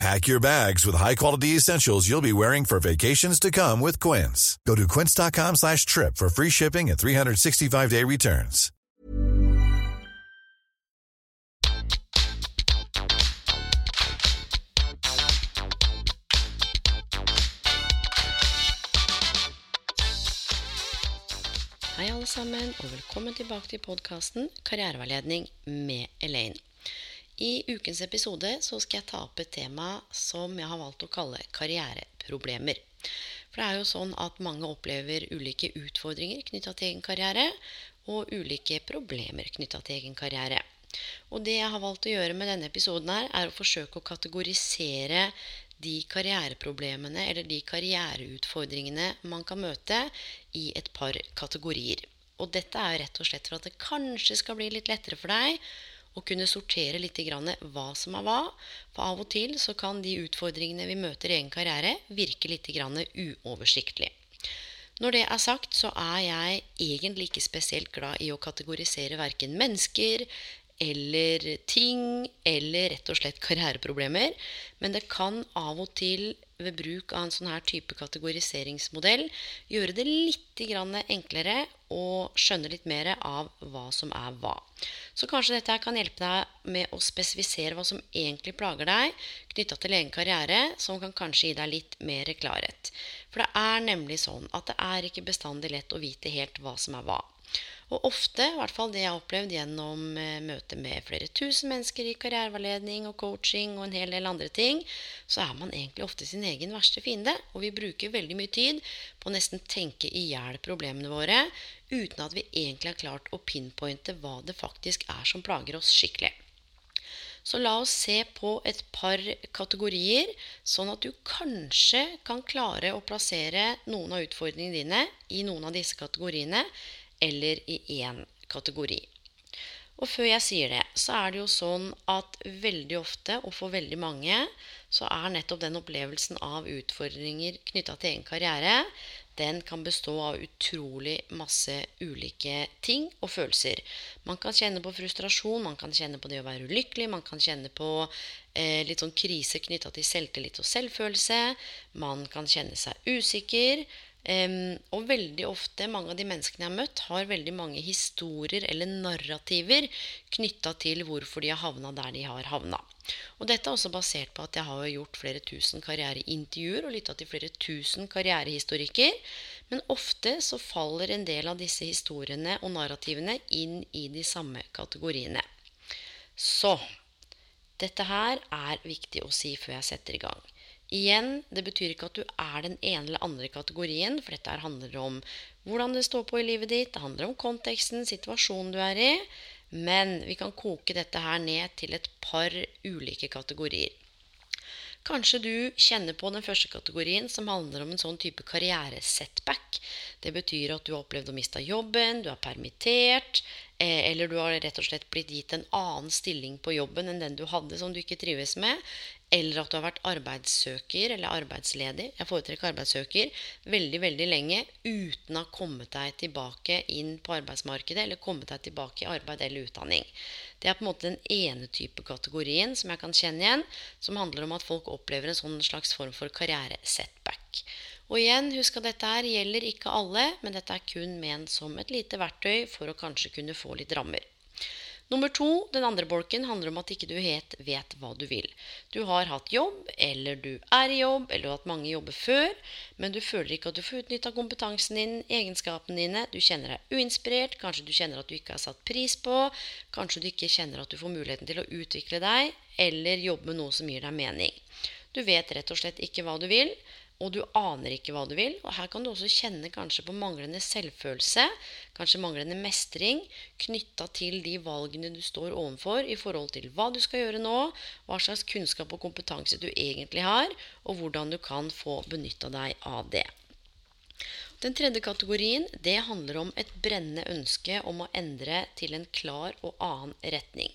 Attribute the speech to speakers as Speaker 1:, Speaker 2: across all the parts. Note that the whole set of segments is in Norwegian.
Speaker 1: Pack your bags with high-quality essentials you'll be wearing for vacations to come with Quince. Go to quince.com slash trip for free shipping and 365-day returns.
Speaker 2: Hei alle sammen, og velkommen tilbake til podkasten Karriereveiledning med Elaine. I ukens episode så skal jeg ta opp et tema som jeg har valgt å kalle karriereproblemer. For det er jo sånn at mange opplever ulike utfordringer knytta til egen karriere, og ulike problemer knytta til egen karriere. Og det jeg har valgt å gjøre med denne episoden her, er å forsøke å kategorisere de karriereproblemene eller de karriereutfordringene man kan møte i et par kategorier. Og dette er rett og slett for at det kanskje skal bli litt lettere for deg å kunne sortere litt hva som er hva. For av og til så kan de utfordringene vi møter i egen karriere, virke litt uoversiktlig. Når det er sagt, så er jeg egentlig ikke spesielt glad i å kategorisere verken mennesker eller ting, eller rett og slett karriereproblemer. Men det kan av og til ved bruk av en sånn her type kategoriseringsmodell gjøre det litt enklere å skjønne litt mer av hva som er hva. Så kanskje dette kan hjelpe deg med å spesifisere hva som egentlig plager deg knytta til egen karriere, som kan kanskje gi deg litt mer klarhet. For det er nemlig sånn at det er ikke bestandig lett å vite helt hva som er hva. Og ofte, i hvert fall det jeg har opplevd gjennom eh, møte med flere tusen mennesker i karriereveiledning og coaching og en hel del andre ting, så er man egentlig ofte sin egen verste fiende. Og vi bruker veldig mye tid på å nesten tenke i hjel problemene våre uten at vi egentlig har klart å pinpointe hva det faktisk er som plager oss skikkelig. Så la oss se på et par kategorier, sånn at du kanskje kan klare å plassere noen av utfordringene dine i noen av disse kategoriene eller i én kategori. Og før jeg sier det, så er det jo sånn at veldig ofte, og for veldig mange, så er nettopp den opplevelsen av utfordringer knytta til egen karriere, den kan bestå av utrolig masse ulike ting og følelser. Man kan kjenne på frustrasjon, man kan kjenne på det å være ulykkelig, man kan kjenne på eh, litt sånn krise knytta til selvtillit og selvfølelse. Man kan kjenne seg usikker. Um, og veldig ofte, mange av de menneskene jeg har møtt, har veldig mange historier eller narrativer knytta til hvorfor de har havna der de har havna. Og dette er også basert på at jeg har gjort flere tusen karriereintervjuer og lytta til flere tusen karrierehistorikker. Men ofte så faller en del av disse historiene og narrativene inn i de samme kategoriene. Så dette her er viktig å si før jeg setter i gang. Igjen, det betyr ikke at du er den ene eller andre kategorien, for dette handler om hvordan det står på i livet ditt, det handler om konteksten, situasjonen du er i. Men vi kan koke dette her ned til et par ulike kategorier. Kanskje du kjenner på den første kategorien, som handler om en sånn type karrieresetback. Det betyr at du har opplevd å miste jobben, du er permittert, eller du har rett og slett blitt gitt en annen stilling på jobben enn den du hadde, som du ikke trives med. Eller at du har vært arbeidssøker eller arbeidsledig, jeg foretrekker arbeidssøker, veldig veldig lenge uten å ha kommet deg tilbake inn på arbeidsmarkedet eller kommet deg tilbake i arbeid eller utdanning. Det er på en måte den ene type kategorien som jeg kan kjenne igjen, som handler om at folk opplever en sånn slags form for karrieresetback. Og igjen, husk at dette her gjelder ikke alle, men dette er kun ment som et lite verktøy for å kanskje kunne få litt rammer. Nummer to, den andre bolken, handler om at ikke du helt vet hva du vil. Du har hatt jobb, eller du er i jobb, eller du har hatt mange jobber før, men du føler ikke at du får utnytta kompetansen din, egenskapene dine. Du kjenner deg uinspirert, kanskje du kjenner at du ikke har satt pris på, kanskje du ikke kjenner at du får muligheten til å utvikle deg, eller jobbe med noe som gir deg mening. Du vet rett og slett ikke hva du vil, og du aner ikke hva du vil. Og her kan du også kjenne kanskje på manglende selvfølelse, kanskje manglende mestring, knytta til de valgene du står overfor i forhold til hva du skal gjøre nå, hva slags kunnskap og kompetanse du egentlig har, og hvordan du kan få benytta deg av det. Den tredje kategorien det handler om et brennende ønske om å endre til en klar og annen retning.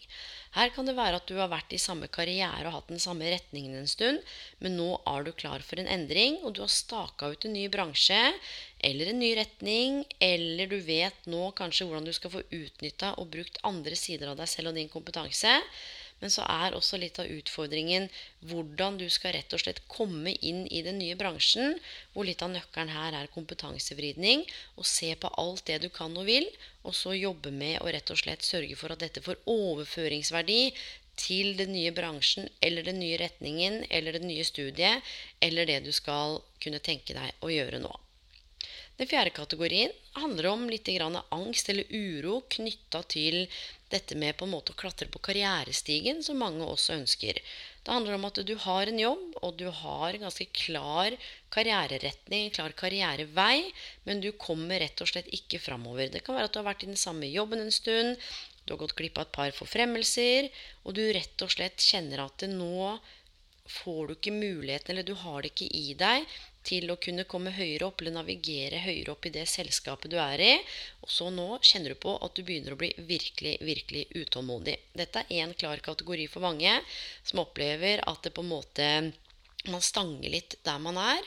Speaker 2: Her kan det være at du har vært i samme karriere og hatt den samme retningen en stund, men nå er du klar for en endring, og du har staka ut en ny bransje eller en ny retning, eller du vet nå kanskje hvordan du skal få utnytta og brukt andre sider av deg selv og din kompetanse. Men så er også litt av utfordringen hvordan du skal rett og slett komme inn i den nye bransjen, hvor litt av nøkkelen her er kompetansevridning. Og se på alt det du kan og vil, og så jobbe med å rett og slett sørge for at dette får overføringsverdi til den nye bransjen eller den nye retningen eller det nye studiet eller det du skal kunne tenke deg å gjøre nå. Den fjerde kategorien handler om litt angst eller uro knytta til dette med på en måte å klatre på karrierestigen, som mange også ønsker. Det handler om at du har en jobb, og du har en ganske klar karriereretning, en klar karrierevei, men du kommer rett og slett ikke framover. Det kan være at du har vært i den samme jobben en stund, du har gått glipp av et par forfremmelser, og du rett og slett kjenner at det nå får du ikke muligheten, eller du har det ikke i deg til å kunne komme høyere opp eller navigere høyere opp i det selskapet du er i. Og så nå kjenner du på at du begynner å bli virkelig, virkelig utålmodig. Dette er én klar kategori for mange som opplever at det på en måte man stanger litt der man er.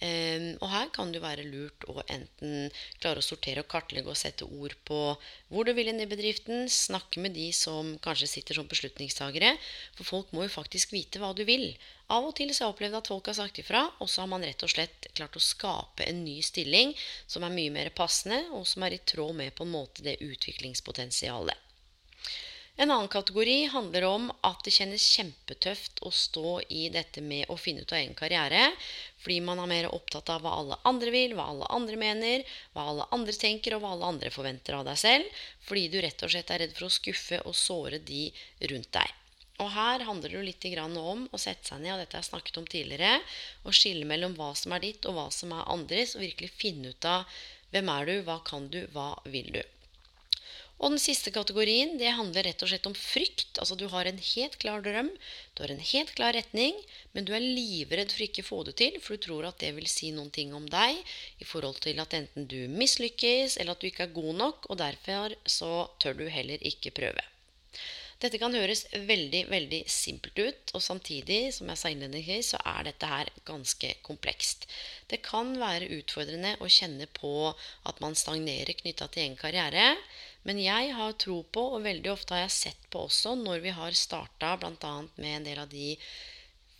Speaker 2: Um, og her kan det være lurt å enten klare å sortere og kartlegge og sette ord på hvor du vil inn i bedriften. Snakke med de som kanskje sitter som beslutningstagere. For folk må jo faktisk vite hva du vil. Av og til så har jeg opplevd at folk har sagt ifra, og så har man rett og slett klart å skape en ny stilling som er mye mer passende, og som er i tråd med på en måte det utviklingspotensialet. En annen kategori handler om at det kjennes kjempetøft å stå i dette med å finne ut av egen karriere, fordi man er mer opptatt av hva alle andre vil, hva alle andre mener, hva alle andre tenker, og hva alle andre forventer av deg selv, fordi du rett og slett er redd for å skuffe og såre de rundt deg. Og her handler det litt om å sette seg ned, og dette har jeg snakket om tidligere, og skille mellom hva som er ditt, og hva som er andres, og virkelig finne ut av hvem er du, hva kan du, hva vil du. Og den siste kategorien det handler rett og slett om frykt. Altså Du har en helt klar drøm, du har en helt klar retning, men du er livredd for ikke å få det til, for du tror at det vil si noen ting om deg i forhold til at enten du mislykkes, eller at du ikke er god nok, og derfor så tør du heller ikke prøve. Dette kan høres veldig veldig simpelt ut, og samtidig som jeg sa innledningsvis, så er dette her ganske komplekst. Det kan være utfordrende å kjenne på at man stagnerer knytta til egen karriere. Men jeg har tro på, og veldig ofte har jeg sett på også, når vi har starta bl.a. med en del av de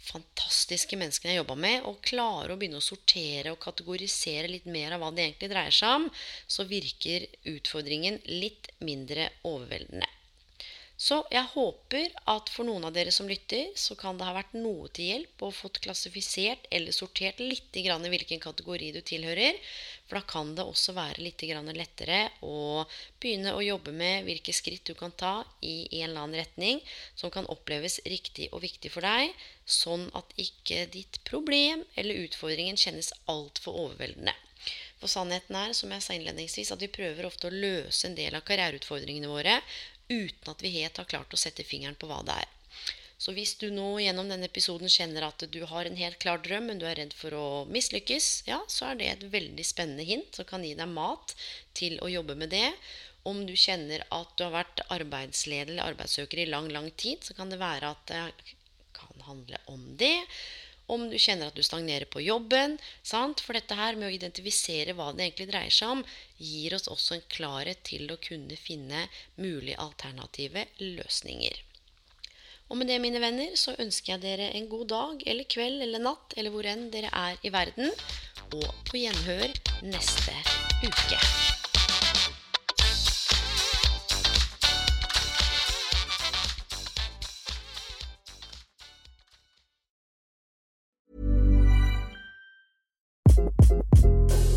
Speaker 2: fantastiske menneskene jeg jobba med, og klare å begynne å sortere og kategorisere litt mer av hva det egentlig dreier seg om, så virker utfordringen litt mindre overveldende. Så jeg håper at for noen av dere som lytter, så kan det ha vært noe til hjelp og fått klassifisert eller sortert litt i hvilken kategori du tilhører. For da kan det også være litt lettere å begynne å jobbe med hvilke skritt du kan ta i en eller annen retning som kan oppleves riktig og viktig for deg, sånn at ikke ditt problem eller utfordringen kjennes altfor overveldende. For sannheten er, som jeg sa innledningsvis, at vi prøver ofte å løse en del av karriereutfordringene våre uten at vi helt har klart å sette fingeren på hva det er. Så hvis du nå gjennom denne episoden kjenner at du har en helt klar drøm, men du er redd for å mislykkes, ja, så er det et veldig spennende hint som kan gi deg mat til å jobbe med det. Om du kjenner at du har vært arbeidsleder eller arbeidssøker i lang, lang tid, så kan det være at det kan handle om det om du kjenner at du stagnerer på jobben. Sant? For dette her med å identifisere hva det egentlig dreier seg om, gir oss også en klarhet til å kunne finne mulige alternative løsninger. Og med det, mine venner, så ønsker jeg dere en god dag eller kveld eller natt eller hvor enn dere er i verden. Og på gjenhør neste uke.